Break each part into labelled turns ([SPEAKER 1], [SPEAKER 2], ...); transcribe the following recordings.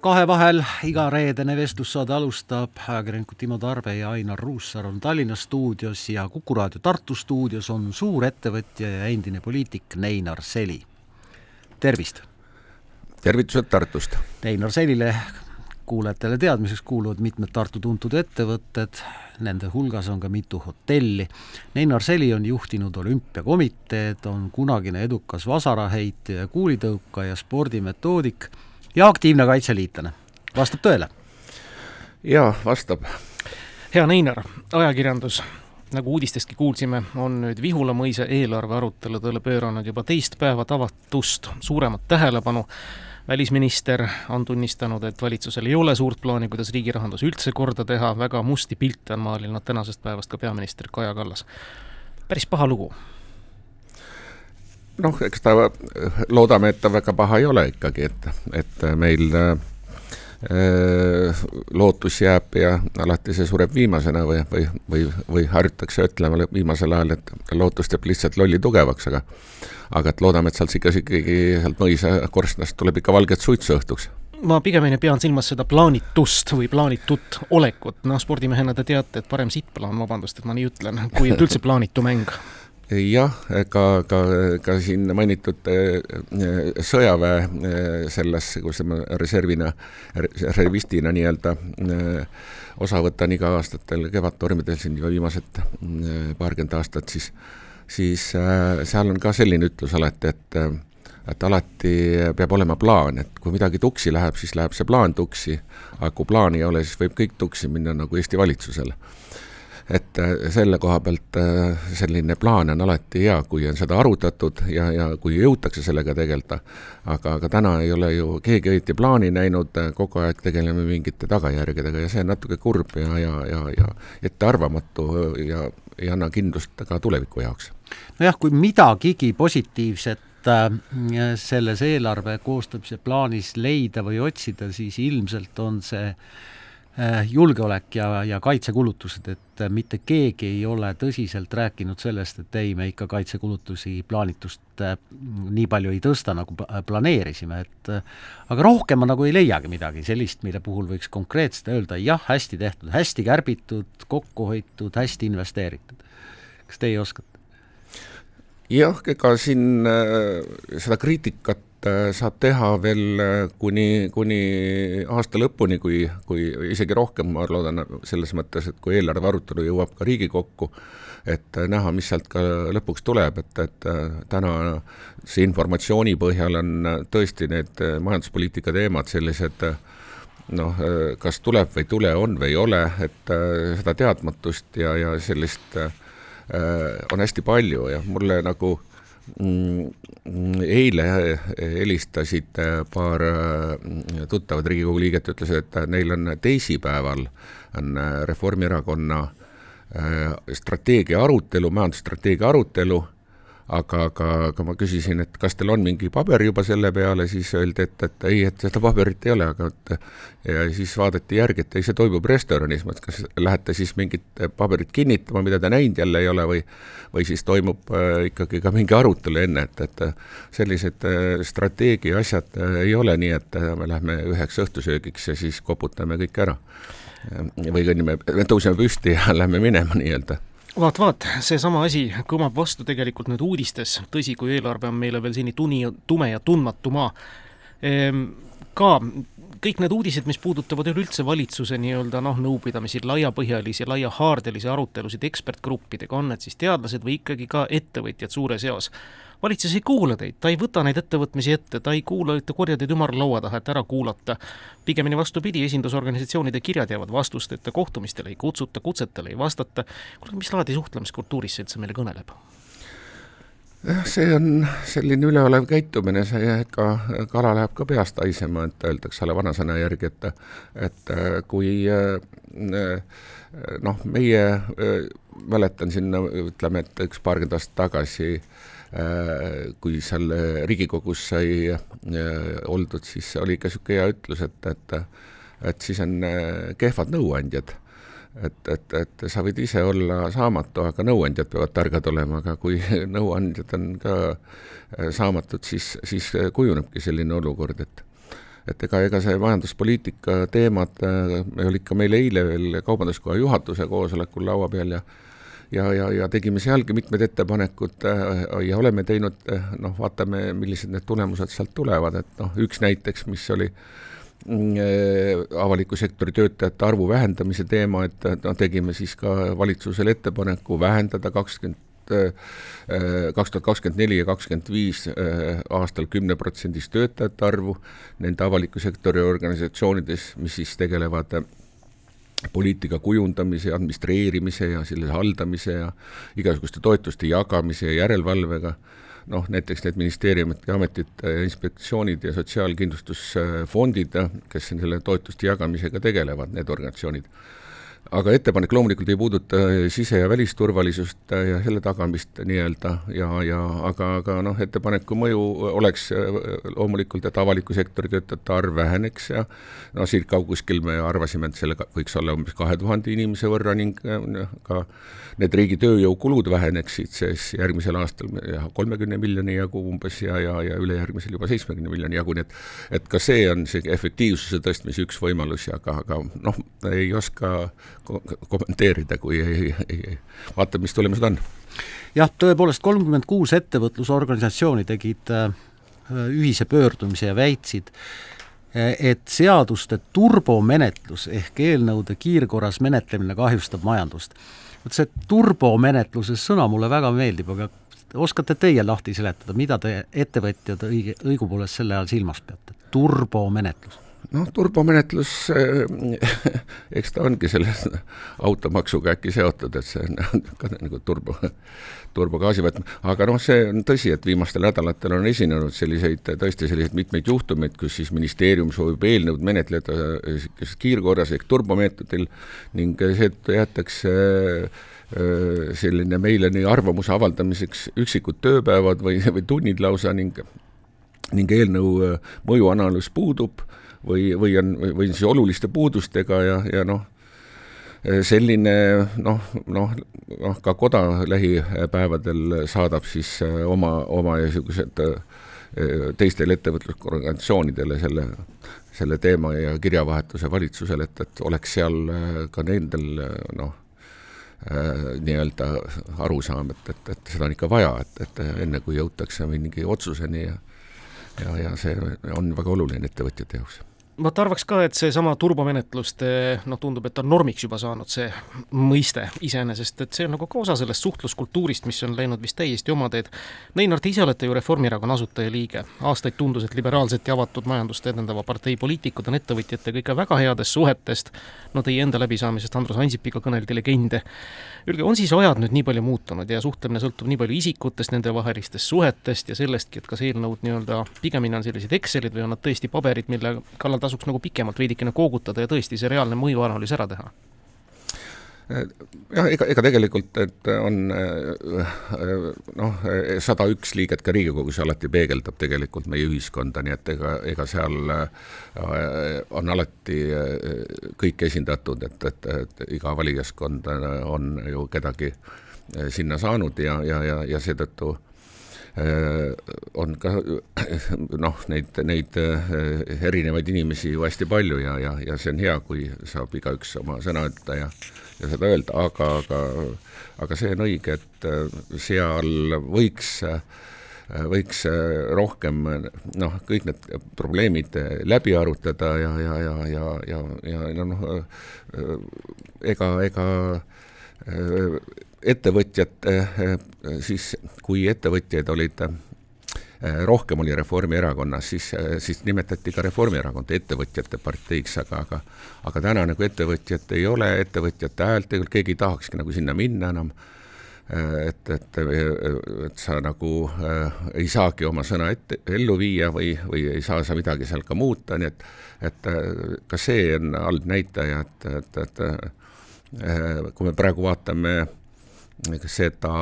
[SPEAKER 1] kahevahel iga reedene vestlussaade alustab ajakirjanikud Timo Tarve ja Ainar Ruussaar on Tallinna stuudios ja Kuku raadio Tartu stuudios on suurettevõtja ja endine poliitik Neinar Seli. tervist!
[SPEAKER 2] tervitused Tartust!
[SPEAKER 1] Neinar Selile kuulajatele teadmiseks kuuluvad mitmed Tartu tuntud ettevõtted, nende hulgas on ka mitu hotelli. Neinar Seli on juhtinud olümpiakomiteed, on kunagine edukas vasaraheitja ja kuulitõukaja, spordimetoodik ja aktiivne kaitseliitlane. vastab tõele?
[SPEAKER 2] jaa, vastab.
[SPEAKER 3] hea Neinar, ajakirjandus, nagu uudistestki kuulsime, on nüüd Vihula mõisa eelarve aruteludele pööranud juba teist päeva tavatust suuremat tähelepanu. välisminister on tunnistanud, et valitsusel ei ole suurt plaani, kuidas riigi rahandus üldse korda teha, väga musti pilte on maalinud tänasest päevast ka peaminister Kaja Kallas. päris paha lugu
[SPEAKER 2] noh, eks ta, loodame, et ta väga paha ei ole ikkagi, et, et meil äh, lootus jääb ja alati see sureb viimasena või, või, või, või harjutakse ütlema viimasel ajal, et lootust jääb lihtsalt lolli tugevaks, aga aga et loodame, et sealt ikka ikkagi sealt mõisa korstnast tuleb ikka valget suitsu õhtuks.
[SPEAKER 3] Ma pigemini pean silmas seda plaanitust või plaanitut olekut, noh spordimehena te teate, et parem sittplaan, vabandust, et ma nii ütlen, kui et üldse plaanitu mäng
[SPEAKER 2] jah, ka, ka, ka siin mainitud äh, sõjaväe äh, selles, kus ma reservina, reservistina nii-öelda osa võtan iga-aastatel kevadtormidel siin juba viimased paarkümmend aastat, siis, siis seal on ka selline ütlus alati, et et alati peab olema plaan, et kui midagi tuksi läheb, siis läheb see plaan tuksi, aga kui plaani ei ole, siis võib kõik tuksi minna nagu Eesti valitsusele et äh, selle koha pealt äh, selline plaan on alati hea, kui on seda arutatud ja, ja kui jõutakse sellega tegeleda. aga, aga täna ei ole ju keegi õieti plaani näinud, kogu aeg tegeleme mingite tagajärgedega ja see on natuke kurb ja, ja, ja, ja ettearvamatu ja ei anna kindlust ka tuleviku jaoks.
[SPEAKER 1] nojah, kui midagigi positiivset äh, selles eelarve koostamise plaanis leida või otsida, siis ilmselt on see Äh, julgeolek ja, ja kaitsekulutused, et äh, mitte keegi ei ole tõsiselt rääkinud sellest, et ei, me ikka kaitsekulutusi plaanitust äh, nii palju ei tõsta, nagu planeerisime, et aga rohkem ma nagu ei leiagi midagi sellist, mille puhul võiks konkreetselt öelda jah, hästi tehtud, hästi kärbitud, kokku hoitud, hästi investeeritud. kas teie oskate?
[SPEAKER 2] jah, ega siin seda kriitikat Äh, saab teha veel äh, kuni, kuni aasta lõpuni, kui, kui isegi rohkem, ma loodan selles mõttes, et kui eelarve arutelu jõuab ka Riigikokku, et äh, näha, mis sealt ka lõpuks tuleb, et, et täna see informatsiooni põhjal on tõesti need majanduspoliitika teemad sellised noh, kas tuleb või ei tule, on või ei ole, et seda teadmatust ja, ja sellist äh, on hästi palju ja mulle nagu äh, eile helistasid paar mm, tuttavat Riigikogu liiget, ütlesid, et neil on teisipäeval on Reformierakonna strateegia arutelu, majandusstrateegia arutelu aga, aga, aga ma küsisin, et kas teil on mingi paber juba selle peale, siis öeldi, et, et ei, et seda paberit ei ole, aga et ja siis vaadati järgi, et ei, see toimub restoranis, ma ütlesin, kas lähete siis mingit paberit kinnitama, mida te näinud jälle ei ole või või siis toimub äh, ikkagi ka mingi arutelu enne, et, et sellised äh, strateegia asjad äh, ei ole nii, et äh, me lähme üheks õhtusöögiks ja siis koputame kõik ära. või kõnnime, tõuseme püsti ja lähme minema nii-öelda
[SPEAKER 3] vaat, vaat, seesama asi kõmab vastu tegelikult nüüd uudistes, tõsi, kui eelarve on meile veel seni tuni, tume ja tundmatu maa. Ehm,, ka kõik need uudised, mis puudutavad üleüldse valitsuse nii-öelda noh, nõupidamisi, laiapõhjalisi, laiahaardelisi arutelusid ekspertgruppidega, on need siis teadlased või ikkagi ka ettevõtjad suures eos valitsus ei kuula teid, ta ei võta neid ettevõtmisi ette, ta ei kuula, ta korja teid ümarlaua taha, et ära kuulata. pigemini vastupidi, esindusorganisatsioonide kirjad jäävad vastusteta, kohtumistele ei kutsuta, kutsetele ei vastata. kuule, mis laadi suhtlemiskultuurist see üldse meile kõneleb?
[SPEAKER 2] jah, see on selline üleolev käitumine, see ikka, kala läheb ka peast haisema, et öeldakse ole vanasõna järgi, et et kui noh, meie mäletan sinna, ütleme, et üks paarkümmend aastat tagasi kui seal Riigikogus sai oldud, siis oli ikka niisugune hea ütlus, et, et et siis on kehvad nõuandjad. Et, et, et sa võid ise olla saamatu, aga nõuandjad peavad targad olema, aga kui nõuandjad on ka äh, saamatud, siis, siis kujunebki selline olukord, et et ega, ega see majanduspoliitika teemad äh, oli ikka meil eile veel Kaubanduskoja juhatuse koosolekul laua peal ja ja, ja, ja tegime sealgi mitmed ettepanekud äh, ja oleme teinud, noh, vaatame, millised need tulemused sealt tulevad, et noh, üks näiteks, mis oli äh, Mm, äh, avaliku sektori töötajate arvu vähendamise teema, et noh, tegime siis ka valitsusele ettepaneku vähendada kakskümmend äh, kaks tuhat kakskümmend neli ja kakskümmend viis äh, aastal kümneprotsendist töötajate arvu nende avaliku sektori organisatsioonides, mis siis tegelevad poliitika kujundamise, administreerimise ja selle haldamise ja igasuguste toetuste jagamise ja järelevalvega. Noh, näiteks need ministeeriumid ja ametid, inspektsioonid ja sotsiaalkindlustusfondid, kes selle toetuste jagamisega tegelevad, need organisatsioonid aga ettepanek loomulikult ei puuduta sise- ja välisturvalisust ja selle tagamist nii-öelda. Ja, ja aga, aga noh, ettepaneku mõju oleks loomulikult, et avaliku sektori töötajate arv väheneks ja no circa kuskil me arvasime, et sellega võiks olla umbes kahe tuhande inimese võrra ning ka need riigi tööjõukulud väheneksid siis järgmisel aastal kolmekümne miljoni jagu umbes ja, ja, ja ülejärgmisel juba seitsmekümne miljoni jagu, nii et et ka see on see efektiivsuse tõstmise üks võimalusi, aga, aga noh, ei oska kommenteerida, kui ei, ei, vaata, mis tulemused on.
[SPEAKER 1] jah, tõepoolest kolmkümmend kuus ettevõtlusorganisatsiooni tegid äh, ühise pöördumise ja väitsid, äh, et seaduste turbomenetlus ehk eelnõude kiirkorras menetlemine kahjustab majandust. vot see turbomenetluse sõna mulle väga meeldib, aga oskate teie lahti seletada, mida te ettevõtjad õige, õigupoolest selle all silmas peate? turbomenetlus
[SPEAKER 2] noh, turbomenetlus, eks ta ongi selle automaksuga äkki seotud, et see on ka nagu turbo, turbogaasi võtma, aga noh, see on tõsi, et viimastel nädalatel on esinenud selliseid, tõesti selliseid mitmeid juhtumeid, kus siis ministeerium soovib eelnõud menetleda kiirkorras ehk turbomeetodil ning seetõttu jäetakse selline meile nii arvamuse avaldamiseks üksikud tööpäevad või, või tunnid lausa ning ning eelnõu mõjuanalüüs puudub või, või on, või siis oluliste puudustega ja, ja noh, selline noh, noh, noh ka koda lähipäevadel saadab siis äh, oma, oma niisugused äh, teistele ettevõtlusorganisatsioonidele selle, selle teema ja kirjavahetuse valitsusele, et, et oleks seal äh, ka nendel noh, nii-öelda arusaam, et, et, et seda on ikka vaja, et, et enne kui jõutakse mingi otsuseni ja ja, ja see on väga oluline ettevõtjate jaoks
[SPEAKER 3] vaata, arvaks ka, et seesama turbomenetluste noh, tundub, et on normiks juba saanud see mõiste iseenesest, et see on nagu ka osa sellest suhtluskultuurist, mis on läinud vist täiesti oma teed. Neinar, te ise olete ju Reformierakonna asutajaliige. aastaid tundus, et liberaalset ja avatud majandust edendava partei poliitikud on ettevõtjatega ikka väga headest suhetest, no teie enda läbisaamisest Andrus Ansipiga kõneldi legende. Öelge, on siis ajad nüüd nii palju muutunud ja suhtlemine sõltub nii palju isikutest, nendevahelistest suhetest ja sellestki, et kas eelnõud nii-öelda pigemini on sellised Excelid või on nad tõesti paberid, mille kallal tasuks nagu pikemalt veidikene koogutada ja tõesti see reaalne mõjuanalüüs ära teha?
[SPEAKER 2] jah, ega, ega tegelikult, et on noh, sada üks liiget ka Riigikogus alati peegeldab tegelikult meie ühiskonda, nii et ega, ega seal on alati kõik esindatud, et, et, et iga valijaskond on ju kedagi sinna saanud ja, ja, ja, ja seetõttu Äh, on ka noh, neid, neid äh, erinevaid inimesi ju hästi palju ja, ja, ja see on hea, kui saab igaüks oma sõna öelda ja, ja seda öelda, aga, aga, aga see on õige, et äh, seal võiks võiks rohkem noh, kõik need probleemid läbi arutada ja, ja, ja, ja, ja, ja noh, ega, ega ettevõtjad siis, kui ettevõtjaid olid rohkem oli Reformierakonnas, siis, siis nimetati ka Reformierakonda ettevõtjate parteiks, aga, aga aga täna nagu ettevõtjat ei ole, ettevõtjate häält tegelikult keegi ei tahakski nagu sinna minna enam. Et, et, et sa nagu äh, ei saagi oma sõna ette, ellu viia või, või ei saa sa midagi seal ka muuta, nii et et ka see on halb näitaja, et, et, et äh, kui me praegu vaatame seda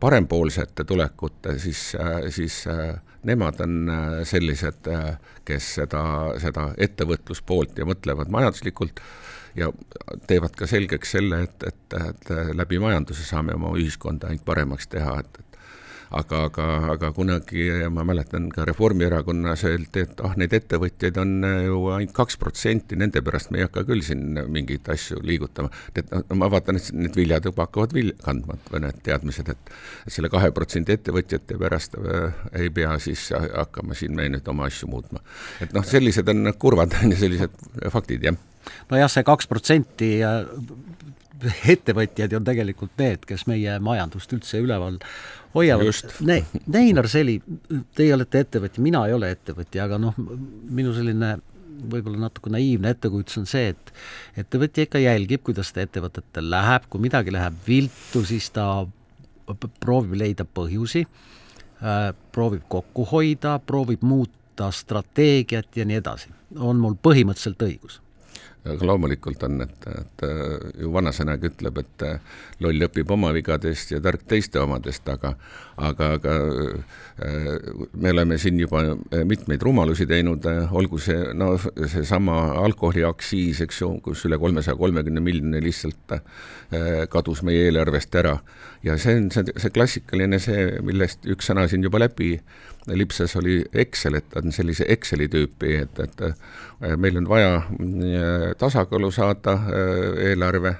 [SPEAKER 2] parempoolsete tulekut, siis, siis nemad on sellised, kes seda, seda ettevõtluspoolt ja mõtlevad majanduslikult ja teevad ka selgeks selle, et, et, et läbi majanduse saame oma ühiskonda ainult paremaks teha, et, et aga, aga, aga kunagi ma mäletan ka Reformierakonnas öeldi, et ah, neid ettevõtjaid on ju ainult kaks protsenti, nende pärast me ei hakka küll siin mingeid asju liigutama. et no ma vaatan, et need viljad juba hakkavad vilja kandma, või need teadmised, et selle kahe protsendi ettevõtjate pärast äh, ei pea siis hakkama siin me nüüd oma asju muutma. et noh, sellised on kurvad, on ju, sellised faktid, jah
[SPEAKER 1] nojah, see kaks protsenti ettevõtjad on tegelikult need, kes meie majandust üldse üleval hoiavad. Ne-, Neinar Seli, teie olete ettevõtja, mina ei ole ettevõtja, aga noh, minu selline võib-olla natuke naiivne ettekujutus on see, et ettevõtja ikka jälgib, kuidas ta ettevõtetel läheb, kui midagi läheb viltu, siis ta proovib leida põhjusi, äh, proovib kokku hoida, proovib muuta strateegiat ja nii edasi. on mul põhimõtteliselt õigus
[SPEAKER 2] aga loomulikult on, et, et ju vanasõnagi ütleb, et loll õpib oma vigadest ja tark teiste omadest, aga aga, aga me oleme siin juba mitmeid rumalusi teinud, olgu see, no seesama alkoholiaktsiis, eks ju, kus üle kolmesaja kolmekümne miljoni lihtsalt kadus meie eelarvest ära. ja see on see, see klassikaline, see, millest üks sõna siin juba läbi lipsas, oli Excel, et ta on sellise Exceli tüüpi, et, et meil on vaja tasakaalu saada eelarve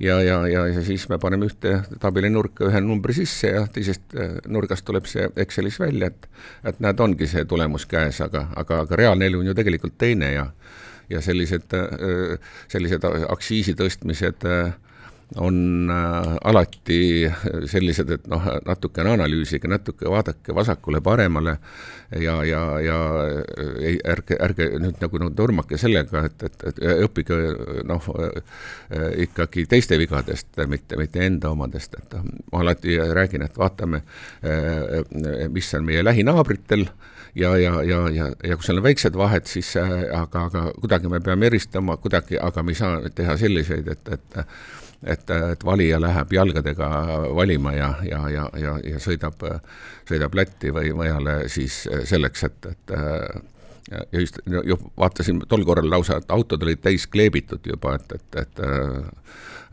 [SPEAKER 2] ja, ja, ja, ja siis me paneme ühte tabelinurka ühe numbri sisse ja teisest äh, nurgast tuleb see Excelis välja, et et näed, ongi see tulemus käes, aga, aga, aga reaalne elu on ju tegelikult teine ja ja sellised, äh, sellised aktsiisi tõstmised äh, on äh, alati sellised, et noh, natukene analüüsige, natuke vaadake vasakule-paremale ja, ja, ja ei, ärge, ärge nüüd nagu no, tormake sellega, et, et, et õppige noh, ikkagi teiste vigadest, mitte, mitte enda omadest, et ma alati räägin, et vaatame, mis on meie lähinaabritel ja, ja, ja, ja, ja kui seal on väiksed vahed, siis aga, aga kuidagi me peame eristama, kuidagi, aga me ei saa teha selliseid, et, et et, et valija läheb jalgadega valima ja, ja, ja, ja, ja sõidab, sõidab Lätti või mujale siis selleks, et, et ja just ju vaatasin tol korral lausa, et autod olid täis kleebitud juba, et, et, et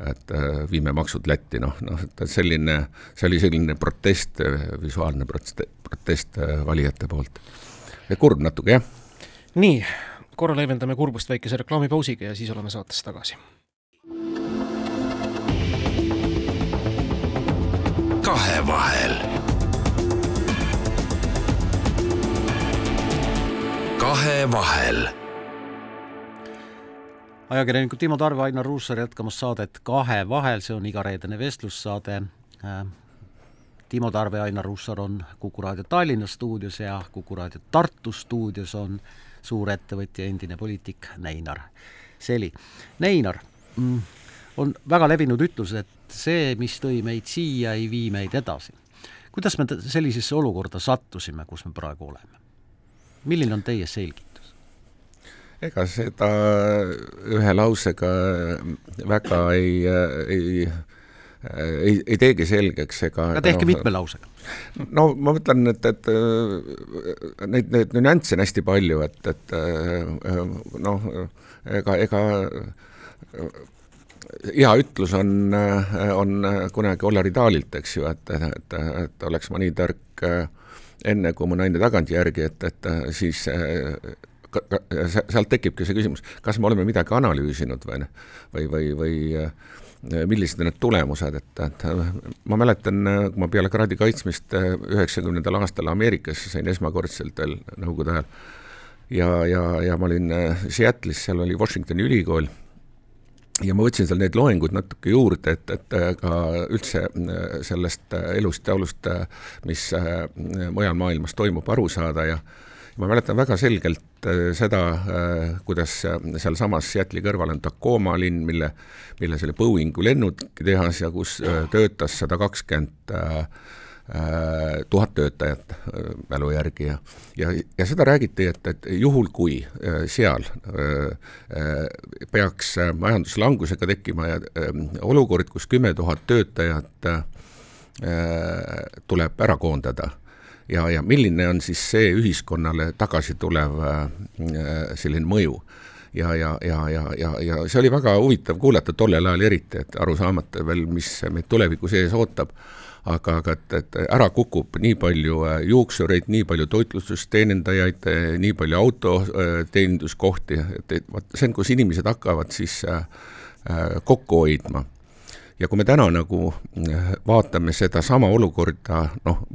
[SPEAKER 2] et viime maksud Lätti, noh, noh, et selline, see oli selline protest, visuaalne protest, protest valijate poolt. kurb natuke, jah.
[SPEAKER 3] nii, korra leevendame kurbust väikese reklaamipausiga ja siis oleme saates tagasi
[SPEAKER 4] kahevahel. kahevahel.
[SPEAKER 1] ajakirjanikud Timo Tarve, Ainar Ruussaar jätkamas saadet Kahevahel, see on igareedene vestlussaade. Äh, Timo Tarve ja Ainar Ruussaar on Kuku raadio Tallinna stuudios ja Kuku raadio Tartu stuudios on suurettevõtja, endine poliitik Neinar Seli. Neinar mm,, on väga levinud ütlus, et see, mis tõi meid siia, ei vii meid edasi. kuidas me sellisesse olukorda sattusime, kus me praegu oleme? milline on teie selgitus?
[SPEAKER 2] ega seda ühe lausega väga ei, ei ei, ei teegi selgeks ega
[SPEAKER 1] aga tehke no, mitme lausega.
[SPEAKER 2] no ma mõtlen, et, et neid, neid nüansse on hästi palju, et, et noh, ega, ega hea ütlus on, on kunagi Ollari Taalilt, eks ju, et, et, et oleks ma nii tark enne, kui mu naine tagantjärgi, et, et siis sealt tekibki see küsimus, kas me oleme midagi analüüsinud või, või, või, või millised on need tulemused, et, et ma mäletan, kui ma peale kraadi kaitsmist üheksakümnendal aastal Ameerikasse sain esmakordselt veel Nõukogude ajal ja, ja, ja ma olin Seattle'is, seal oli Washingtoni ülikool ja ma võtsin seal neid loenguid natuke juurde, et, et äh, ka üldse äh, sellest äh, elust ja olust, mis mujal maailmas toimub, aru saada ja ma mäletan väga selgelt seda, kuidas sealsamas Seattle'i kõrval on Tacoma linn, mille, milles oli Boeingu lennukitehas ja kus töötas sada kakskümmend tuhat töötajat äh, mälu järgi ja, ja, ja seda räägiti, et, et juhul, kui äh, seal peaks majanduslangusega tekkima ja olukord, kus kümme tuhat töötajat tuleb ära koondada ja, ja milline on siis see ühiskonnale tagasi tulev selline mõju ja, ja, ja, ja, ja, ja see oli väga huvitav kuulata tollel ajal eriti, et aru saamata veel, mis meid tulevikus ees ootab. Aga, aga et, et ära kukub nii palju äh, juuksureid, nii palju toitlustusteenindajaid, äh, nii palju autoteeninduskohti, et, et vot see on, kus inimesed hakkavad siis äh, kokku hoidma. Ja kui me täna nagu vaatame sedasama olukorda noh,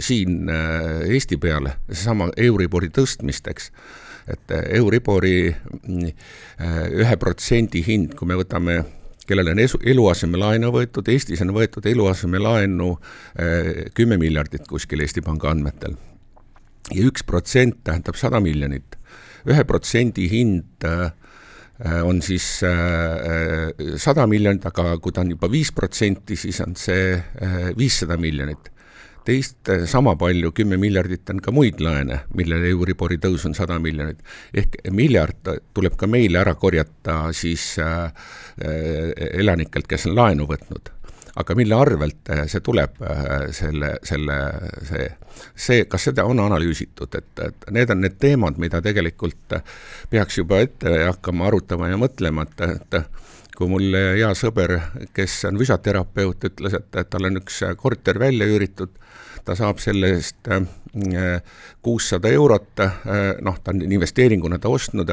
[SPEAKER 2] siin Eesti peale, seesama Euribori tõstmist, eks, et Euribori ühe protsendi hind, kui me võtame kellel on esu, eluasemelaenu võetud, Eestis on võetud eluasemelaenu eh, kümme miljardit kuskil Eesti Panga andmetel. ja üks protsent tähendab sada miljonit. ühe protsendi hind on siis sada miljonit, aga kui ta on juba viis protsenti, siis on see viissada miljonit teist eh, sama palju, kümme miljardit on ka muid laene, millele Euribori tõus on sada miljonit. ehk miljard tuleb ka meile ära korjata siis äh, elanikelt, kes on laenu võtnud aga mille arvelt see tuleb, selle, selle, see, see, kas seda on analüüsitud, et, et need on need teemad, mida tegelikult peaks juba ette hakkama arutama ja mõtlema, et, et kui mul hea sõber, kes on füsioterapeut, ütles, et, et tal on üks korter välja üüritud. Ta saab selle eest äh, kuussada eurot, äh, noh, ta on investeeringuna ta ostnud,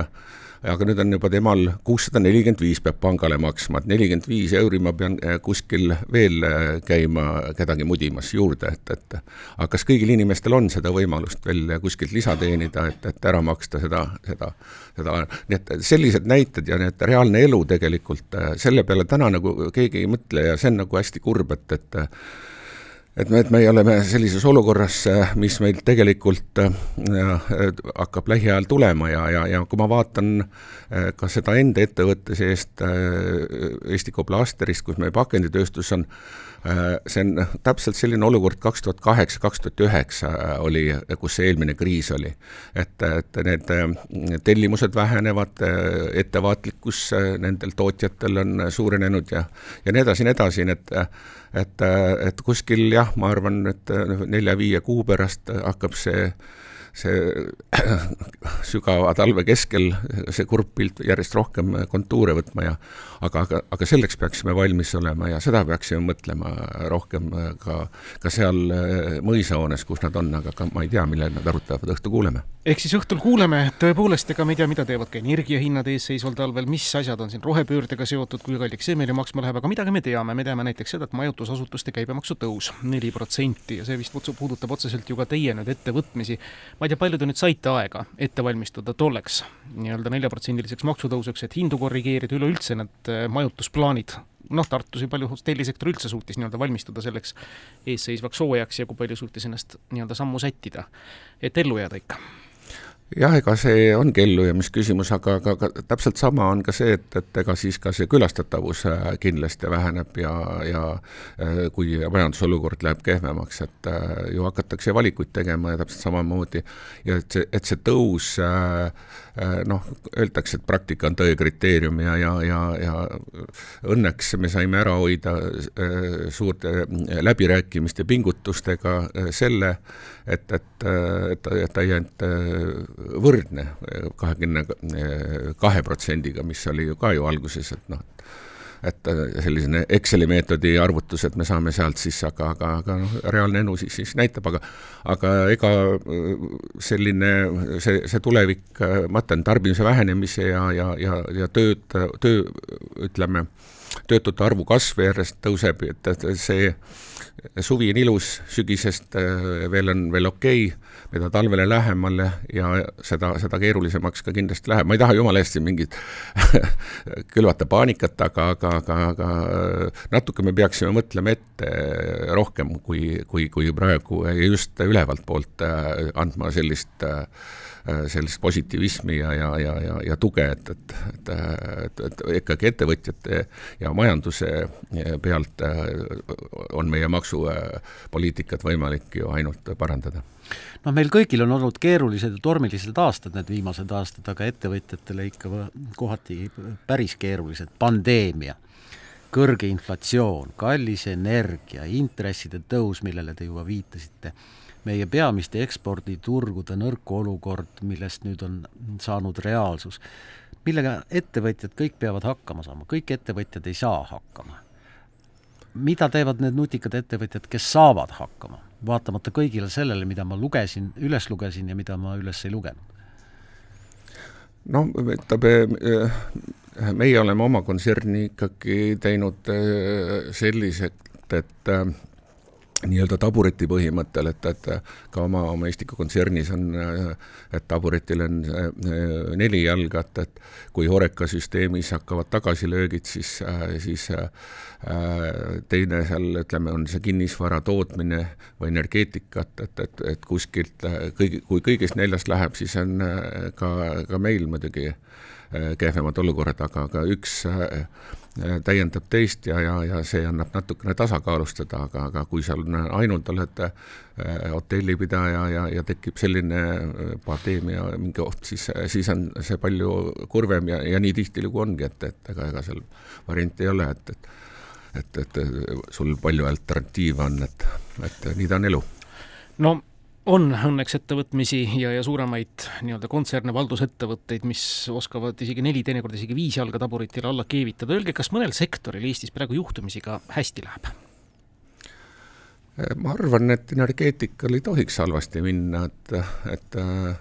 [SPEAKER 2] aga nüüd on juba temal kuussada nelikümmend viis peab pangale maksma, et nelikümmend viis euri ma pean äh, kuskil veel käima kedagi mudimas juurde, et, et aga kas kõigil inimestel on seda võimalust veel kuskilt lisa teenida, et, et ära maksta seda, seda, seda, nii et sellised näited ja need reaalne elu tegelikult, selle peale täna nagu keegi ei mõtle ja see on nagu hästi kurb, et, et et me, et me oleme sellises olukorras, mis meil tegelikult äh, hakkab lähiajal tulema ja, ja, ja kui ma vaatan äh, ka seda enda ettevõtte seest äh, Eesti Koplasteris, kus meie pakenditööstus on see on täpselt selline olukord kaks tuhat kaheksa, kaks tuhat üheksa oli, kus see eelmine kriis oli. et, et need äh, tellimused vähenevad, äh, ettevaatlikkus nendel tootjatel on suurenenud ja, ja nii edasi, nii edasi, nii et et, et kuskil jah, ma arvan, et nelja-viie kuu pärast hakkab see see sügava talve keskel see kurb pilt järjest rohkem kontuure võtma ja aga, aga, aga selleks peaksime valmis olema ja seda peaksime mõtlema rohkem ka, ka seal mõisahoones, kus nad on, aga ka ma ei tea, millal nad arutavad, õhtul kuuleme.
[SPEAKER 3] ehk siis õhtul kuuleme, tõepoolest, ega me ei tea, mida teevad ka energiahinnad eesseisval talvel, mis asjad on siin rohepöördega seotud, kui kalliks see meile maksma läheb, aga midagi me teame, me teame näiteks seda, et majutusasutuste käibemaksu tõus neli protsenti ja see vist puudutab otseselt ju ka teie nüüd ettevõtmisi ma ei tea, palju te nüüd saite aega ette valmistuda tolleks nii-öelda neljaprotsendiliseks maksutõusuks, et hindu korrigeerida, üleüldse need äh, majutusplaanid, noh, Tartus ja palju hotellisektor üldse suutis nii-öelda valmistuda selleks eesseisvaks soojaks ja kui palju suutis ennast nii-öelda sammu sättida, et ellu jääda ikka
[SPEAKER 2] jah, ega see ongi ellujäämisküsimus, aga, aga, aga täpselt sama on ka see, et, et ega siis ka see külastatavus äh, kindlasti väheneb ja, ja äh, kui majandusolukord läheb kehvemaks, et äh, ju hakatakse valikuid tegema ja täpselt samamoodi. Ja et see, et see tõus noh, öeldakse, et praktika on tõe kriteerium ja, ja, ja, ja õnneks me saime ära hoida suurte läbirääkimiste pingutustega selle, et, et, et, et ta ei jäänud võrdne kahekümne kahe protsendiga, mis oli ju ka ju alguses, et noh, et selline Exceli meetodi arvutused me saame sealt siis, aga, aga, aga noh, reaalne elu siis, siis näitab, aga aga ega selline, see, see tulevik, ma ütlen, tarbimise vähenemise ja, ja, ja, ja tööd, töö, ütleme, töötute arvu kasv järjest tõuseb, et, see suvi on ilus, sügisest äh, veel on veel okei okay,, mida talvele lähemale ja seda, seda keerulisemaks ka kindlasti läheb, ma ei taha jumala eest siin mingit külvata paanikat, aga, aga, aga, aga äh, natuke me peaksime mõtlema ette rohkem kui, kui, kui praegu ja just ülevalt poolt äh, andma sellist Äh, sellist positiivismi ja, ja, ja, ja, ja tuge, et, et, et, et, et ikkagi ettevõtjate ja majanduse pealt äh, on meie maksupoliitikat võimalik ju ainult parandada.
[SPEAKER 1] Noh, meil kõigil on olnud keerulised ja tormilised aastad need viimased aastad, aga ettevõtjatele ikka kohati päris keerulised, pandeemia, kõrge inflatsioon, kallis energia, intresside tõus, millele te juba viitasite meie peamiste eksporditurgude nõrk olukord, millest nüüd on saanud reaalsus, millega ettevõtjad kõik peavad hakkama saama, kõik ettevõtjad ei saa hakkama. mida teevad need nutikad ettevõtjad, kes saavad hakkama, vaatamata kõigile sellele, mida ma lugesin, üles lugesin ja mida ma üles ei lugenud?
[SPEAKER 2] noh, ütleme, meie oleme oma kontserni ikkagi teinud äh, selliselt, et äh, nii-öelda tabureti põhimõttel, et, et ka oma, oma Estika kontsernis on, et taburetil on neli jalga, et, et kui Horeca süsteemis hakkavad tagasilöögid, siis, siis teine seal, ütleme, on see kinnisvara tootmine või energeetika, et, et, et, et kuskilt kõigi, kui kõigist neljast läheb, siis on ka, ka meil muidugi kehvemad olukorrad, aga, aga üks Äh, täiendab teist ja, ja, ja see annab natukene tasakaalustada, aga, aga kui seal ainult olete äh, hotellipidaja ja, ja tekib selline äh, pandeemia mingi oht, siis, siis on see palju kurvem ja, ja nii tihtilugu ongi, et, et ega, ega seal varianti ei ole, et, et et, et sul palju alternatiive on, et, et nii ta on elu.
[SPEAKER 3] no on õnneks ettevõtmisi ja, ja suuremaid nii-öelda kontserne, valdusettevõtteid, mis oskavad isegi neli, teinekord isegi viis jalga taburitile alla keevitada. Öelge, kas mõnel sektoril Eestis praegu juhtumisi ka hästi läheb?
[SPEAKER 2] ma arvan, et energeetikal ei tohiks halvasti minna, et, et äh,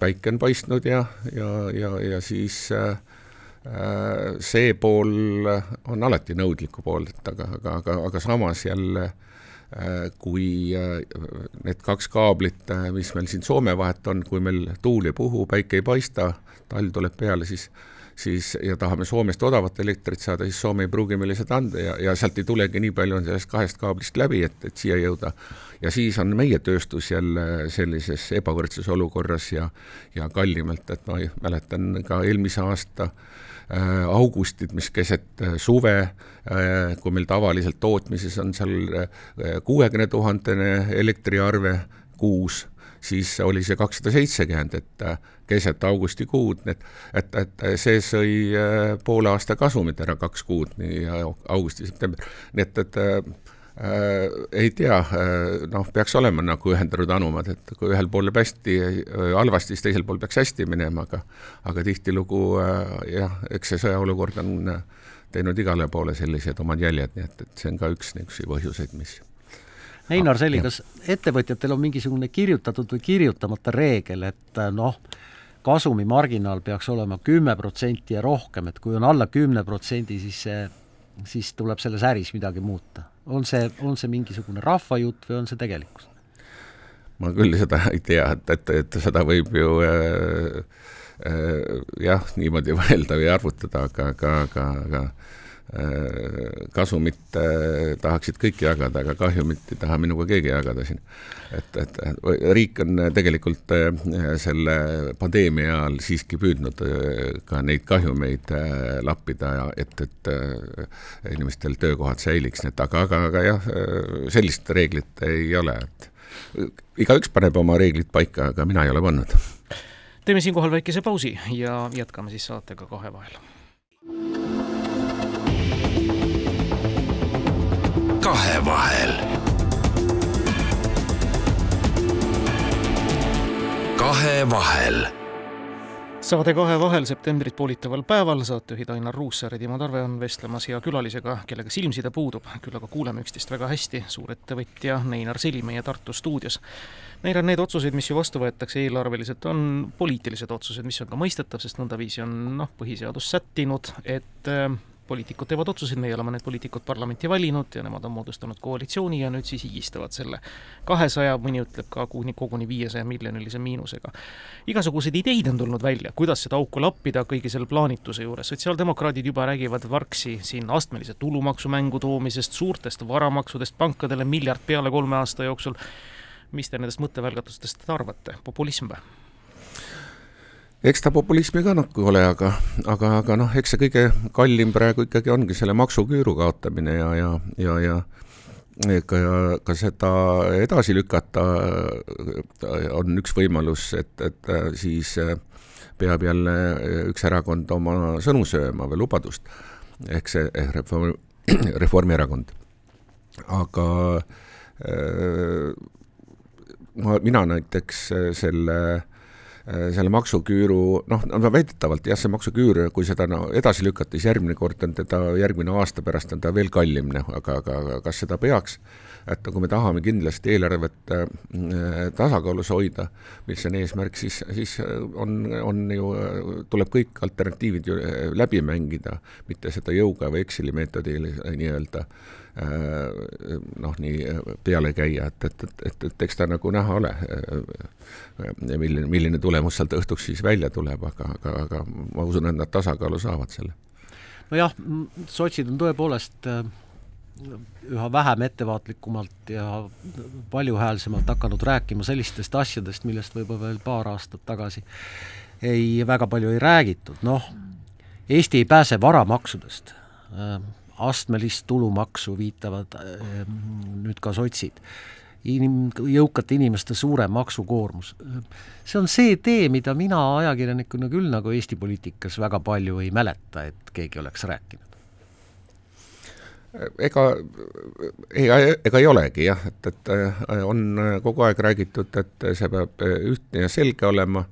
[SPEAKER 2] päike on paistnud ja, ja, ja, ja siis äh, see pool on alati nõudliku pool, et aga, aga, aga, aga samas jälle Äh, kui äh, need kaks kaablit, äh, mis meil siin Soome vahet on, kui meil tuul ei puhu, päike ei paista, talv tuleb peale, siis siis ja tahame Soomest odavat elektrit saada, siis Soome ei pruugi meile seda anda ja, ja sealt ei tulegi nii palju sellest kahest kaablist läbi, et, et siia jõuda. ja siis on meie tööstus jälle sellises ebavõrdses olukorras ja, ja kallimalt, et ma mäletan ka eelmise aasta äh, Äh, augustit, mis keset äh, suve, äh, kui meil tavaliselt tootmises on seal kuuekümne tuhandene elektriarve kuus, siis oli see kakssada seitsekümmend, et keset augustikuud, et, et, et see sõi poole aasta kasumit ära kaks kuud, nii augusti-september, nii et, et Äh, ei tea äh,, noh, peaks olema nagu ühendatud anumad, et kui ühel pool läheb hästi äh, halvasti, siis teisel pool peaks hästi minema, aga aga tihtilugu äh, jah, eks see sõjaolukord on äh, teinud igale poole sellised omad jäljed, nii et, et see on ka üks niisuguseid põhjuseid, mis
[SPEAKER 1] Einar Selli, kas ettevõtjatel on mingisugune kirjutatud või kirjutamata reegel, et äh, noh, kasumimarginaal peaks olema kümme protsenti ja rohkem, et kui on alla kümne protsendi, siis see, siis tuleb selles äris midagi muuta? On see, on see mingisugune rahvajutt või on see tegelikkus?
[SPEAKER 2] ma küll seda ei tea, et, et, et seda võib ju äh, äh, jah, niimoodi mõelda või arvutada, aga, aga, aga, aga kasumit äh, tahaksid kõik jagada, aga kahjumit ei taha minuga keegi jagada siin. et, et riik on tegelikult äh, selle pandeemia ajal siiski püüdnud ka neid kahjumeid lappida ja et, et inimestel töökohad säiliks, nii et aga, aga, aga jah, sellist reeglit ei ole, et igaüks paneb oma reeglid paika, aga mina ei ole pannud.
[SPEAKER 3] teeme siinkohal väikese pausi ja jätkame siis saatega kahe vahel
[SPEAKER 4] kahevahel. kahevahel
[SPEAKER 3] saade Kahe vahel septembrit poolitaval päeval saatejuhid Ainar Ruussaar ja Timo Tarve on vestlemas hea külalisega, kellega silmside puudub, küll aga kuuleme üksteist väga hästi, suurettevõtja Neinar Sili meie Tartu stuudios. Neinar, need otsused, mis ju vastu võetakse eelarveliselt, on poliitilised otsused, mis on ka mõistetav, sest nõndaviisi on noh, põhiseadus sättinud, et äh, poliitikud teevad otsuseid, meie oleme need poliitikud parlamenti valinud ja nemad on moodustanud koalitsiooni ja nüüd siis higistavad selle kahesaja, mõni ütleb ka kuni, koguni viiesaja miljonilise miinusega. igasuguseid ideid on tulnud välja, kuidas seda auku lappida kõigi selle plaanituse juures, sotsiaaldemokraadid juba räägivad vargsi siin astmelise tulumaksu mängu toomisest, suurtest varamaksudest pankadele, miljard peale kolme aasta jooksul, mis te nendest mõttevälgatustest arvate, populism või?
[SPEAKER 2] Eks ta populismi ka nagu ole, aga, aga, aga noh, eks see kõige kallim praegu ikkagi ongi selle maksuküüru kaotamine ja, ja, ja, ja ega ka seda edasi lükata on üks võimalus, et, et siis peab jälle üks erakond oma sõnu sööma või lubadust, ehk see ehk Reform, Reformierakond. aga äh, ma, mina näiteks selle selle maksuküüru, noh, no väidetavalt jah, see maksuküür, kui seda no edasi lükata, siis järgmine kord on teda, järgmine aasta pärast on ta veel kallim, noh, aga, aga kas seda peaks, et kui me tahame kindlasti eelarvet äh, tasakaalus hoida, mis on eesmärk, siis, siis on, on ju, tuleb kõik alternatiivid ju äh, läbi mängida, mitte seda jõuga või Exceli meetodil nii-öelda äh, Äh, noh, nii peale käia, et, et, et, et, et eks ta nagu näha ole, äh, milline, milline tulemus sealt õhtuks siis välja tuleb, aga, aga, aga ma usun, et nad tasakaalu saavad selle.
[SPEAKER 1] nojah, sotsid on tõepoolest äh, üha vähem ettevaatlikumalt ja valjuhäälsemalt hakanud rääkima sellistest asjadest, millest võib-olla veel paar aastat tagasi ei, väga palju ei räägitud, noh, Eesti ei pääse varamaksudest astmelist tulumaksu viitavad äh, nüüd ka sotsid. Inim-, jõukate inimeste suurem maksukoormus. see on see tee, mida mina ajakirjanikuna küll nagu Eesti poliitikas väga palju ei mäleta, et keegi oleks rääkinud
[SPEAKER 2] ega, ega, ega ei olegi jah, et, et on kogu aeg räägitud, et see peab ühtne ja selge olema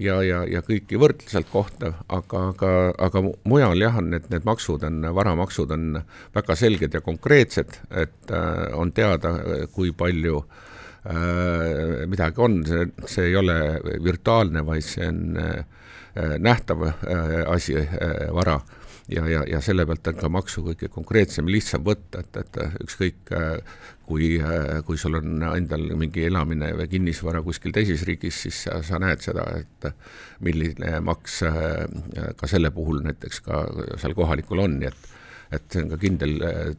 [SPEAKER 2] ja, ja, ja kõiki võrdluselt kohtav, aga, aga, aga mujal jah, on need, need maksud on, varamaksud on väga selged ja konkreetsed, et äh, on teada, kui palju äh, midagi on, see, see ei ole virtuaalne, vaid see on äh, nähtav äh, asi äh,, vara ja, ja, ja selle pealt on ka maksu kõige konkreetsem, lihtsam võtta, et, et ükskõik äh, kui, äh, kui sul on endal mingi elamine või kinnisvara kuskil teises riigis, siis sa, sa näed seda, et milline maks äh, ka selle puhul näiteks ka seal kohalikul on, nii et et see on ka kindel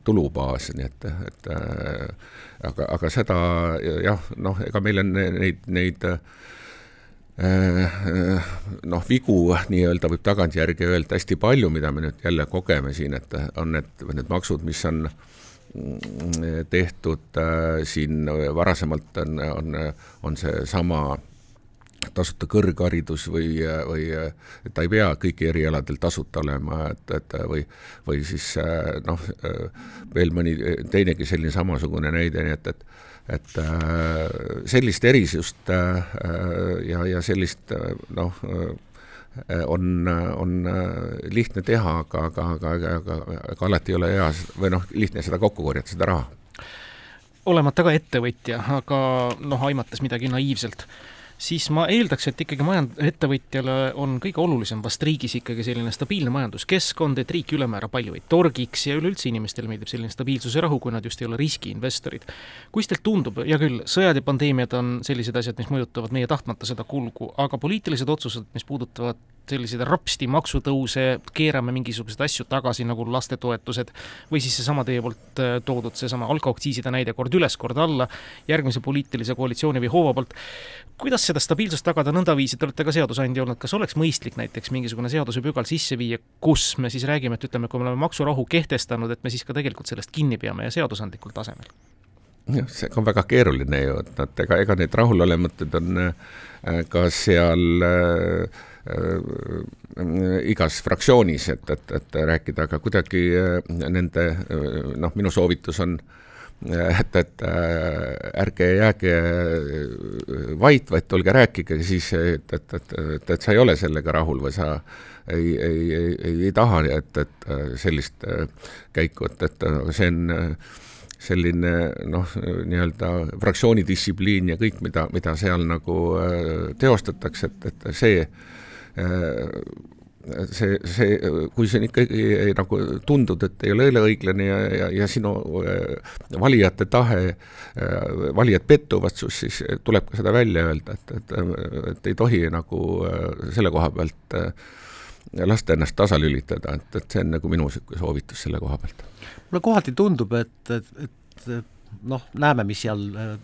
[SPEAKER 2] tulubaas, nii et, et aga, aga seda jah, noh, ega meil on neid, neid äh, noh, vigu nii-öelda võib tagantjärgi öelda. Hästi palju, mida me nüüd jälle kogeme siin, et on need, need maksud, mis on mm, tehtud äh, siin varasemalt on, on, on seesama tasuta kõrgharidus või, või ta ei pea kõiki erialadel tasuta olema, et, et või, või siis noh, veel mõni teinegi selline samasugune näide, nii et, et et äh, sellist erisust äh, ja, ja sellist äh, noh, on, on lihtne teha, aga, aga, aga, aga, aga alati ei ole hea või noh, lihtne seda kokku korjata, seda raha.
[SPEAKER 3] olemata ka ettevõtja, aga noh, aimates midagi naiivselt siis ma eeldaks, et ikkagi majand-, ettevõtjale on kõige olulisem vast riigis ikkagi selline stabiilne majanduskeskkond, et riik ülemäära palju ei torgiks ja üleüldse inimestele meeldib selline stabiilsus ja rahu, kui nad just ei ole riskiinvestorid. kuidas teile tundub, hea küll, sõjad ja pandeemiad on sellised asjad, mis mõjutavad meie tahtmata seda kulgu, aga poliitilised otsused, mis puudutavad selliseid rapsti maksutõuse, keerame mingisuguseid asju tagasi, nagu lastetoetused, või siis seesama teie poolt äh, toodud seesama alkoaktsiiside näide kord üles, kord alla, järgmise poliitilise koalitsiooni või hoova poolt. kuidas seda stabiilsust tagada nõndaviisi, te olete ka seadusandja olnud, kas oleks mõistlik näiteks mingisugune seadusepügal sisse viia, kus me siis räägime, et ütleme, kui me oleme maksurahu kehtestanud, et me siis ka tegelikult sellest kinni peame ja seadusandlikul tasemel?
[SPEAKER 2] jah, see on väga keeruline ju, et nad, ega, ega need rahulolematud on äh, ka seal Äh, igas fraktsioonis, et, et, et rääkida, aga kuidagi äh, nende noh, minu soovitus on et, et ärge jääge vait, vaid tulge rääkige siis, et, et, et, et, et sa ei ole sellega rahul või sa ei, ei, ei, ei, ei taha, et, et sellist käiku, et, et see on selline noh, nii-öelda fraktsiooni distsipliin ja kõik, mida, mida seal nagu teostatakse, et, et see see, see, kui see ikkagi nagu tundub, et ei ole õiglane ja, ja, ja sinu äh, valijate tahe, äh, valijad pettuvad sus, siis tuleb ka seda välja öelda, et, et, et ei tohi nagu äh, selle koha pealt lasta ennast tasalülitada, et, et see on nagu minu niisugune soovitus selle koha pealt.
[SPEAKER 1] mulle kohati tundub, et, et, et noh, näeme, mis seal äh,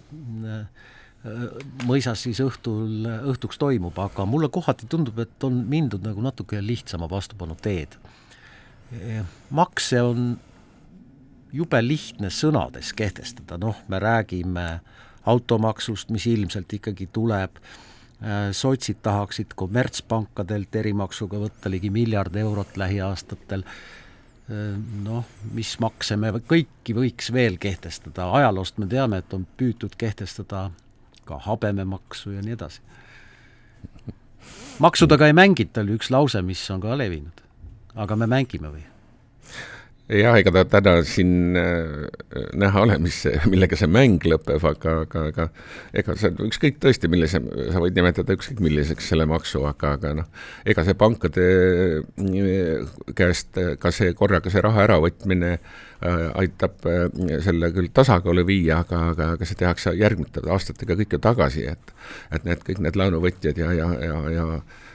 [SPEAKER 1] mõisas siis õhtul, õhtuks toimub, aga mulle kohati tundub, et on mindud nagu natuke lihtsama vastupanu teed. makse on jube lihtne sõnades kehtestada, noh, me räägime automaksust, mis ilmselt ikkagi tuleb, sotsid tahaksid kommertspankadelt erimaksuga võtta ligi miljard eurot lähiaastatel, noh, mis makse me kõiki võiks veel kehtestada, ajaloost me teame, et on püütud kehtestada ka habememaksu ja nii edasi. maksudega ei mängita, oli üks lause, mis on ka levinud. aga me mängime või?
[SPEAKER 2] Jah, ega ta täna siin äh, näha ole, mis, millega see mäng lõpeb, aga, aga, aga ega see ükskõik tõesti, millise, sa võid nimetada ükskõik milliseks selle maksu, aga, aga noh, ega see pankade äh, käest ka see korraga see raha äravõtmine äh, aitab selle küll tasakaalu viia, aga, aga, aga see tehakse järgnevate aastatega kõik ju tagasi, et et need kõik need laenuvõtjad ja, ja, ja, ja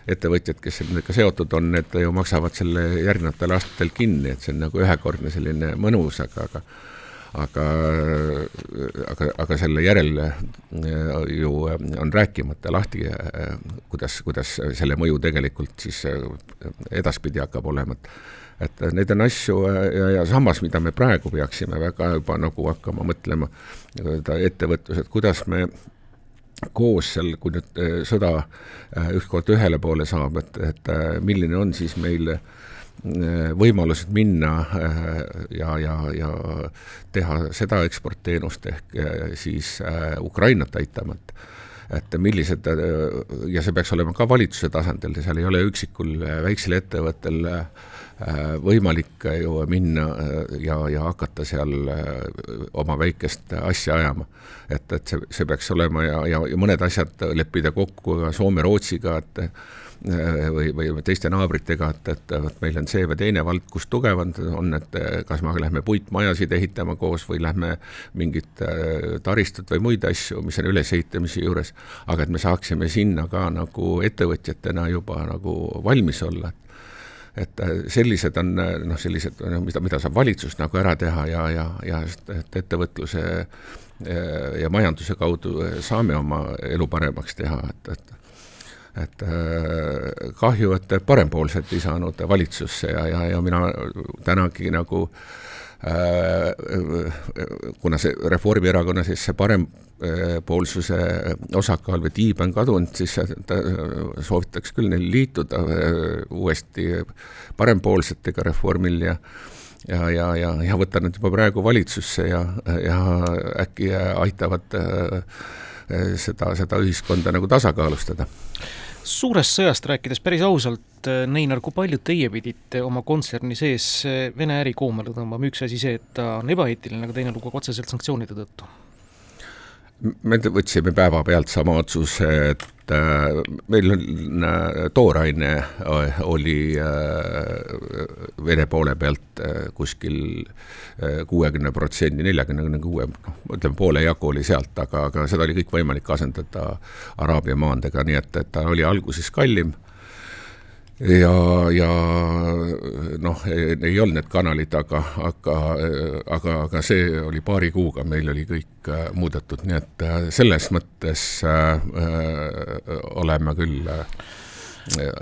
[SPEAKER 2] ettevõtjad, kes nendega seotud on, need ju maksavad selle järgnevatel aastatel kinni, et see on nagu ühekordne selline mõnus, aga, aga aga, aga, aga selle järel äh, ju on rääkimata lahti, äh, kuidas, kuidas selle mõju tegelikult siis äh, edaspidi hakkab olema, et et neid on asju ja, ja samas, mida me praegu peaksime väga juba nagu hakkama mõtlema, ettevõtlus, et kuidas me koos seal, kui nüüd äh, sõda äh, ükskord ühele poole saab, et, et äh, milline on siis meil võimalused minna ja, ja, ja teha seda eksportteenust ehk siis Ukrainat aitama, et et millised ja see peaks olema ka valitsuse tasandil, seal ei ole üksikul väiksel ettevõttel äh, Äh, võimalik ju minna äh, ja, ja hakata seal äh, oma väikest asja ajama. et, et see, see peaks olema ja, ja, ja mõned asjad leppida kokku ka Soome-Rootsiga, et või, või teiste naabritega, et, et vot meil on see või teine vald, kus tugevad on, et kas me lähme puitmajasid ehitama koos või lähme mingit taristut või muid asju, mis on ülesehitamise juures, aga et me saaksime sinna ka nagu ettevõtjatena juba nagu valmis olla, et et äh, sellised on äh, noh, sellised, mida, mida saab valitsus nagu ära teha ja, ja, ja et ettevõtluse äh, ja majanduse kaudu saame oma elu paremaks teha, et, et et kahju, et parempoolsed ei saanud valitsusse ja, ja, ja mina tänagi nagu kuna see Reformierakonna siis see parem poolsuse osakaal või tiib on kadunud, siis soovitaks küll neil liituda äh, uuesti parempoolsetega Reformil ja ja, ja, ja, ja võtta nad juba praegu valitsusse ja, ja äkki aitavad äh, seda, seda ühiskonda nagu tasakaalustada
[SPEAKER 3] suurest sõjast rääkides päris ausalt, äh, Neinar, kui palju teie pidite oma kontserni sees Vene äri koomale tõmbama, üks asi see, et ta on ebaeetiline, aga teine lugu otseselt sanktsioonide tõttu
[SPEAKER 2] me võtsime päevapealt sama otsuse, et äh, meil on äh, tooraine äh, oli äh, Vene poole pealt äh, kuskil äh, kuuekümne protsendi, neljakümne kuue, noh, ütleme poole jagu oli sealt, aga, aga seda oli kõik võimalik asendada Araabia maandega, nii et, et ta oli alguses kallim ja, ja noh, ei olnud need kanalid, aga, aga, aga, aga see oli paari kuuga, meil oli kõik äh, muudetud, nii et äh, selles mõttes äh, oleme küll äh,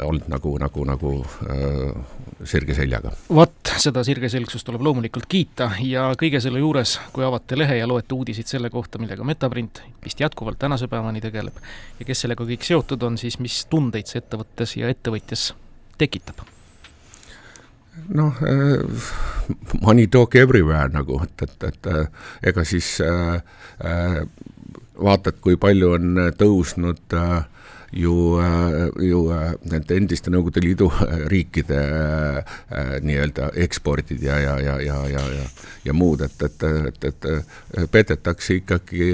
[SPEAKER 2] olnud nagu, nagu, nagu äh, sirge seljaga.
[SPEAKER 3] vot, seda sirgeselgsust tuleb loomulikult kiita ja kõige selle juures, kui avate lehe ja loete uudiseid selle kohta, millega Metaprint vist jätkuvalt tänase päevani tegeleb ja kes sellega kõik seotud on, siis mis tundeid see ettevõttes ja ettevõtjas tekitab?
[SPEAKER 2] noh, money talk everywhere nagu, et, et, et ega siis äh, vaatad, kui palju on tõusnud äh, ju, äh, ju äh, nende endiste Nõukogude Liidu äh, riikide nii-öelda ekspordid ja, ja, ja, ja, ja, ja, ja muud, et, et, et, et petetakse ikkagi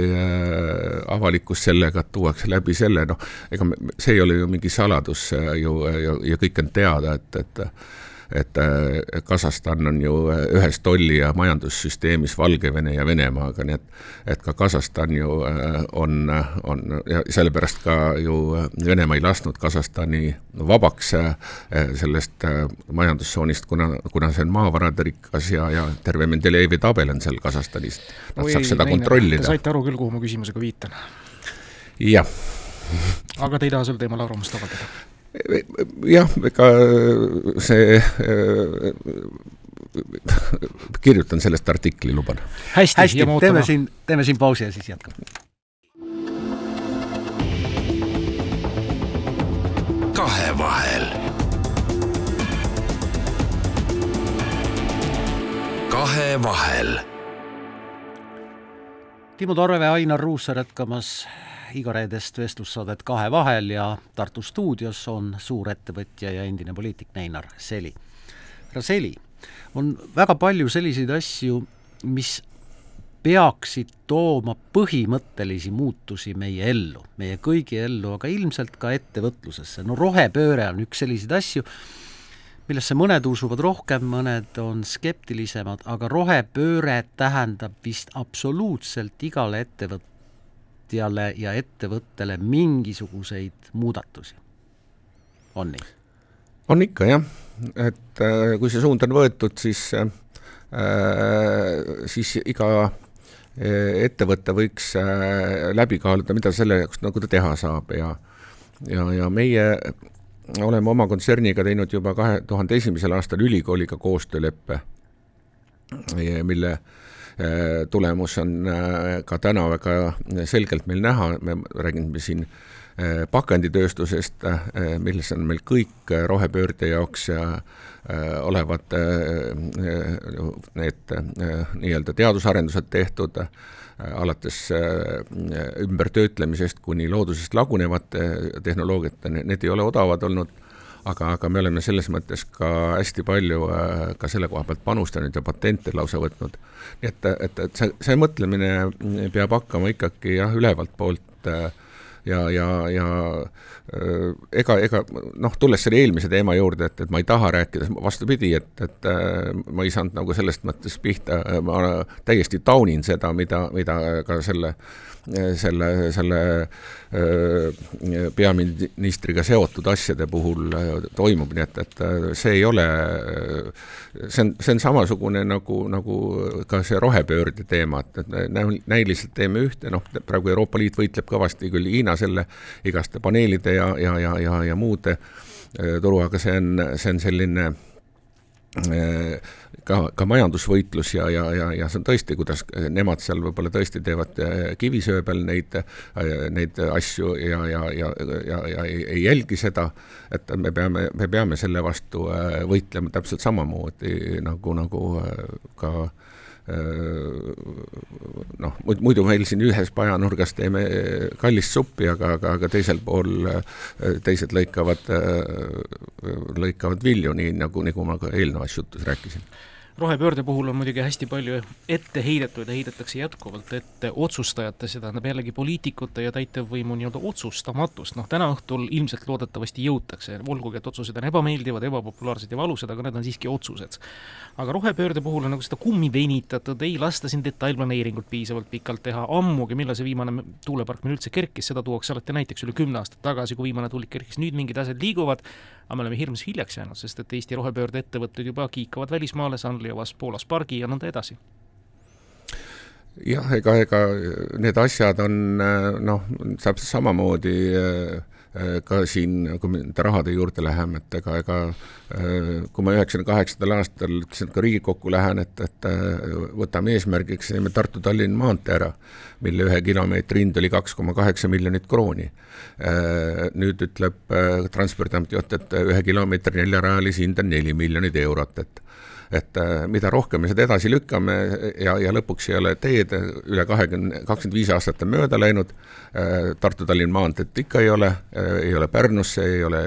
[SPEAKER 2] avalikkust sellega, et tuuakse läbi selle, noh, ega see ei ole ju mingi saladus ju ja, ja kõik on teada, et, et et äh, Kasahstan on ju äh, ühes tolli- ja majandussüsteemis Valgevene ja Venemaaga, nii et et ka Kasahstan ju äh, on, on ja sellepärast ka ju Venemaa ei lasknud Kasahstani vabaks sellest majandustsoonist, kuna, kuna see on maavarade rikas ja, ja terve Mendelejevi tabel on seal Kasahstanis. Nad Oi, saaks seda neine, kontrollida.
[SPEAKER 3] Te saite aru küll, kuhu ma küsimusega viitan?
[SPEAKER 2] jah.
[SPEAKER 3] aga te ei taha sel teemal arvamust avaldada?
[SPEAKER 2] Jah, ega see kirjutan sellest artikli, luban.
[SPEAKER 1] hästi, hästi, teeme siin, teeme siin pausi ja siis jätkame.
[SPEAKER 4] kahevahel. kahevahel.
[SPEAKER 1] Timo Torve, Ainar Ruussaar jätkamas igareedest vestlussaadet Kahe vahel ja Tartu stuudios on suurettevõtja ja endine poliitik Neinar Seli. härra Seli, on väga palju selliseid asju, mis peaksid tooma põhimõttelisi muutusi meie ellu, meie kõigi ellu, aga ilmselt ka ettevõtlusesse. no rohepööre on üks selliseid asju, millesse mõned usuvad rohkem, mõned on skeptilisemad, aga rohepööre tähendab vist absoluutselt igale ettevõttele ettevõtjale ja ettevõttele mingisuguseid muudatusi. on nii?
[SPEAKER 2] on ikka jah, et äh, kui see suund on võetud, siis äh,, siis iga äh, ettevõte võiks äh, läbi kaaluda, mida selle jaoks nagu ta teha saab ja ja, ja meie oleme oma kontserniga teinud juba kahe tuhande esimesel aastal ülikooliga koostööleppe, mille Äh, tulemus on äh, ka täna väga selgelt meil näha, me räägime siin äh, pakenditööstusest, milles on meil kõik rohepöörde jaoks olevad need nii-öelda teadusarendused tehtud, alates ümbertöötlemisest kuni loodusest lagunevate tehnoloogiate, need ei ole odavad olnud aga, aga me oleme selles mõttes ka hästi palju äh, ka selle koha pealt panustanud ja patente lausa võtnud. nii et, et, et see, see mõtlemine peab hakkama ikkagi jah, ülevalt poolt äh, ja, ja, ja äh, ega, ega noh, tulles selle eelmise teema juurde, et, et ma ei taha rääkida, vastupidi, et, et ma ei saanud nagu sellest mõttes pihta, ma täiesti taunin seda, mida, mida ka selle äh, selle, selle äh, peaministriga seotud asjade puhul äh, toimub, nii et, et äh, see ei ole, see on, see on samasugune nagu, nagu ka see rohepöörde teema, et, et näiliselt teeme ühte, noh, praegu Euroopa Liit võitleb kõvasti küll Hiina selle igaste paneelide ja, ja, ja, ja, ja muude turu, aga see on, see on selline ka, ka majandusvõitlus ja, ja, ja, ja see on tõesti, kuidas nemad seal võib-olla tõesti teevad äh, kivisöe peal neid, äh, neid asju ja, ja, ja, ja, ja ei, ei jälgi seda, et me peame, me peame selle vastu äh, võitlema täpselt samamoodi nagu, nagu ka noh, muidu meil siin ühes pajanurgas teeme kallist suppi, aga, aga, aga teisel pool teised lõikavad, lõikavad vilju, nii nagu, nagu ma ka eelnevas jutus rääkisin
[SPEAKER 3] rohepöörde puhul on muidugi hästi palju ette heidetud ja heidetakse jätkuvalt ette otsustajate, see tähendab jällegi poliitikute ja täitevvõimu nii-öelda otsustamatust, noh täna õhtul ilmselt loodetavasti jõutakse, olgugi et otsused on ebameeldivad, ebapopulaarsed ja valusad, aga need on siiski otsused. aga rohepöörde puhul on nagu seda kummi venitatud, ei lasta siin detailplaneeringut piisavalt pikalt teha, ammugi, millal see viimane tuulepark meil üldse kerkis, seda tuuakse alati näiteks üle kümne aastat tagasi, kui viimane tuulik kerkis, nüüd mingid asjad liiguvad, aga me oleme hirmus hiljaks jäänud, sest et Eesti rohepöörde ettevõtted juba kiikavad välismaale, Sanliovas, Poolas pargi ja nõnda edasi.
[SPEAKER 2] Jah, ega, ega need asjad on noh, täpselt samamoodi Äh, ka siin, kui me nende rahade juurde läheme, et ega, ega äh, kui ma üheksakümne kaheksandal aastal ütlesin, et ka Riigikokku lähen, et, et äh, võtame eesmärgiks, teeme Tartu-Tallinna maantee ära, mille ühe kilomeetri hind oli kaks koma kaheksa miljonit krooni. Nüüd ütleb Transpordiameti juht, et ühe kilomeetri neljarajalise hind on neli miljonit eurot, et et äh, mida rohkem me seda edasi lükkame ja, ja lõpuks ei ole teed, üle kahekümne, kakskümmend viis aastat on mööda läinud, äh, Tartu-Tallinna maanteed ikka ei ole, äh, ei ole Pärnusse, ei ole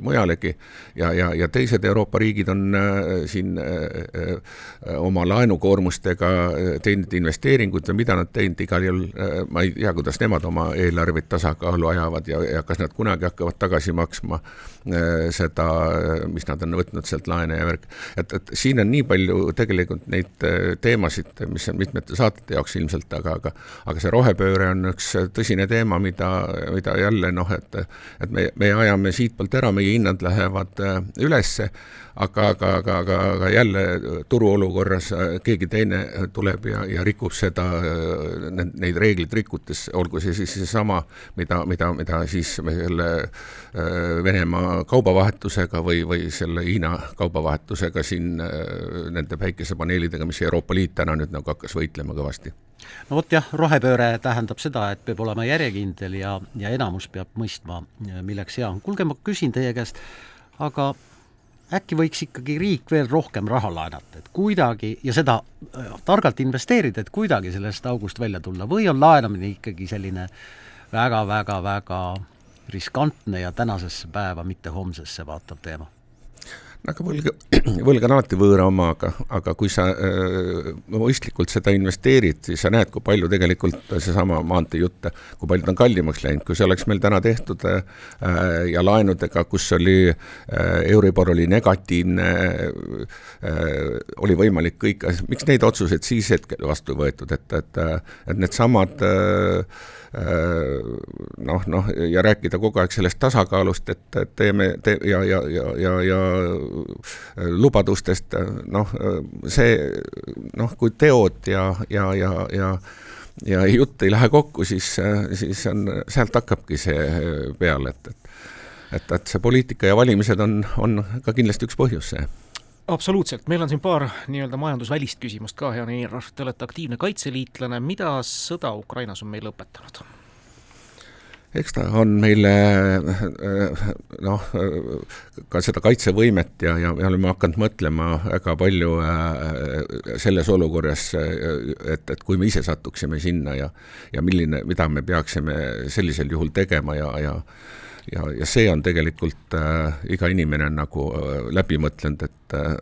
[SPEAKER 2] mujalegi, ja, ja, ja teised Euroopa riigid on siin oma laenukoormustega teinud investeeringuid või mida nad teinud, igal juhul ma ei tea, kuidas nemad oma eelarveid tasakaalu ajavad ja, ja kas nad kunagi hakkavad tagasi maksma seda, mis nad on võtnud sealt laene ja värk, et, et siin on nii palju tegelikult neid äh, teemasid, mis on mitmete saatete jaoks ilmselt, aga, aga aga see rohepööre on üks tõsine teema, mida, mida jälle noh, et et me, me ajame siitpoolt ära, meie hinnad lähevad äh, ülesse, aga, aga, aga, aga, aga jälle turuolukorras äh, keegi teine tuleb ja, ja rikub seda, neid reegleid rikutes, olgu see siis seesama, mida, mida, mida siis me selle Venemaa kaubavahetusega või, või selle Hiina kaubavahetusega siin nende päikesepaneelidega, mis Euroopa Liit täna nüüd nagu hakkas võitlema kõvasti
[SPEAKER 1] no vot jah, rohepööre tähendab seda, et peab olema järjekindel ja, ja enamus peab mõistma, milleks hea on. kuulge, ma küsin teie käest, aga äkki võiks ikkagi riik veel rohkem raha laenata, et kuidagi ja seda äh, targalt investeerida, et kuidagi sellest august välja tulla või on laenamine ikkagi selline väga-väga-väga riskantne ja tänasesse päeva, mitte homsesse vaatav teema
[SPEAKER 2] aga võlg, võlg on alati võõra oma, aga, aga kui sa äh, mõistlikult seda investeerid, siis sa näed, kui palju tegelikult seesama maantee jutt, kui palju ta on kallimaks läinud, kui see oleks meil täna tehtud äh, ja laenudega, kus oli Euribor oli negatiivne oli võimalik kõik, miks neid otsuseid siis hetkel vastu võetud, et, et, et needsamad noh, noh ja rääkida kogu aeg sellest tasakaalust, et teeme te, ja, ja, ja, ja, ja lubadustest, noh, see noh, kui teod ja, ja, ja, ja ja jutt ei lähe kokku, siis, siis on, sealt hakkabki see peale, et, et et, et see poliitika ja valimised on, on ka kindlasti üks põhjus, see.
[SPEAKER 3] Absoluutselt, meil on siin paar nii-öelda majandusvälist küsimust ka, hea Neil, te olete aktiivne kaitseliitlane, mida sõda Ukrainas on meile õpetanud?
[SPEAKER 2] Eks ta on meile noh, ka seda kaitsevõimet ja, ja me oleme hakanud mõtlema väga palju äh, selles olukorras, et, et kui me ise satuksime sinna ja ja milline, mida me peaksime sellisel juhul tegema ja, ja ja, ja see on tegelikult äh, iga inimene on nagu äh, läbi mõtlenud, et äh,,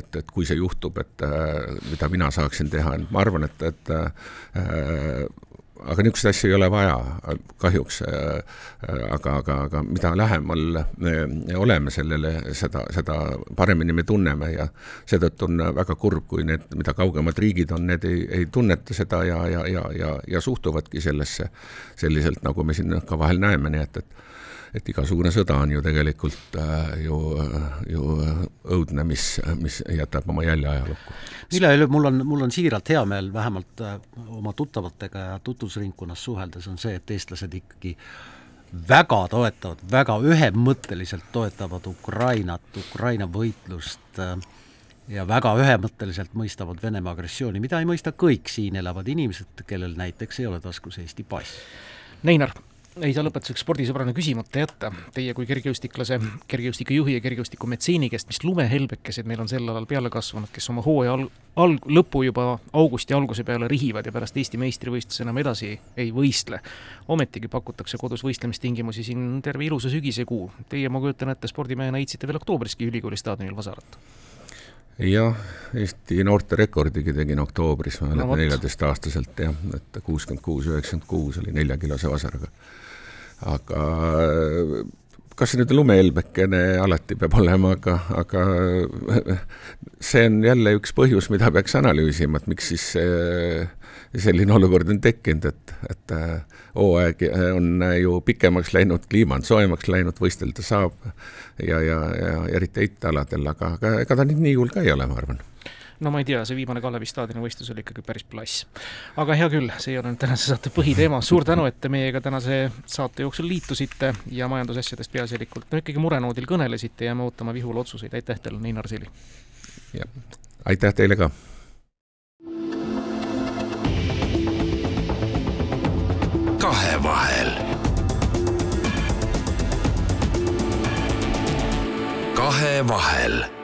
[SPEAKER 2] et, et kui see juhtub, et äh, mida mina saaksin teha, et ma arvan, et, et äh, aga niisuguseid asju ei ole vaja kahjuks äh,. aga, aga, aga mida lähemal me oleme sellele, seda, seda paremini me tunneme ja seetõttu on väga kurb, kui need, mida kaugemad riigid on, need ei, ei tunneta seda ja, ja, ja, ja, ja suhtuvadki sellesse selliselt, nagu me siin ka vahel näeme, nii et, et et igasugune sõda on ju tegelikult äh, ju, ju õudne, mis, mis jätab oma jälje ajalukku.
[SPEAKER 1] üleüldse mul on, mul on siiralt hea meel, vähemalt äh, oma tuttavatega ja tutvusringkonnas suheldes, on see, et eestlased ikkagi väga toetavad, väga ühemõtteliselt toetavad Ukrainat, Ukraina võitlust äh, ja väga ühemõtteliselt mõistavad Venemaa agressiooni, mida ei mõista kõik siin elavad inimesed, kellel näiteks ei ole taskus Eesti pass.
[SPEAKER 3] Neinar, ei saa lõpetuseks spordisõbrana küsimata jätta. Teie kui kergejõustiklase, kergejõustikujuhi ja kergejõustikumetseeni käest, mis lumehelbekesed meil on sel alal peale kasvanud, kes oma hooaja al-, al-, lõpu juba augusti alguse peale rihivad ja pärast Eesti meistrivõistluse enam edasi ei võistle. ometigi pakutakse kodus võistlemistingimusi siin terve ilusa sügisekuu. Teie, ma kujutan ette, spordimehena heitsite veel oktoobriski ülikooli staadionil vasarat
[SPEAKER 2] jah, Eesti noorterekordigi tegin oktoobris, ma mäletan no, neljateistaastaselt jah, et kuuskümmend kuus, üheksakümmend kuus oli neljakilose vasaraga aga kas see nüüd lumehelbekene alati peab olema, aga, aga see on jälle üks põhjus, mida peaks analüüsima, et miks siis selline olukord on tekkinud, et, et hooaeg on ju pikemaks läinud, kliima on soojemaks läinud, võistelda saab ja, ja, ja eriti heitealadel, aga, aga ega ta nüüd nii hull ka ei ole, ma arvan
[SPEAKER 3] no ma ei tea, see viimane Kalevi staadioni võistlus oli ikkagi päris plass. aga hea küll, see ei ole nüüd tänase saate põhiteema, suur tänu, et te meiega tänase saate jooksul liitusite ja majandusasjadest peaasjalikult no ikkagi murenoodil kõnelesite, jääme ootama Vihula otsuseid, aitäh teile, Einar Sili!
[SPEAKER 2] aitäh teile ka!
[SPEAKER 4] kahevahel. kahevahel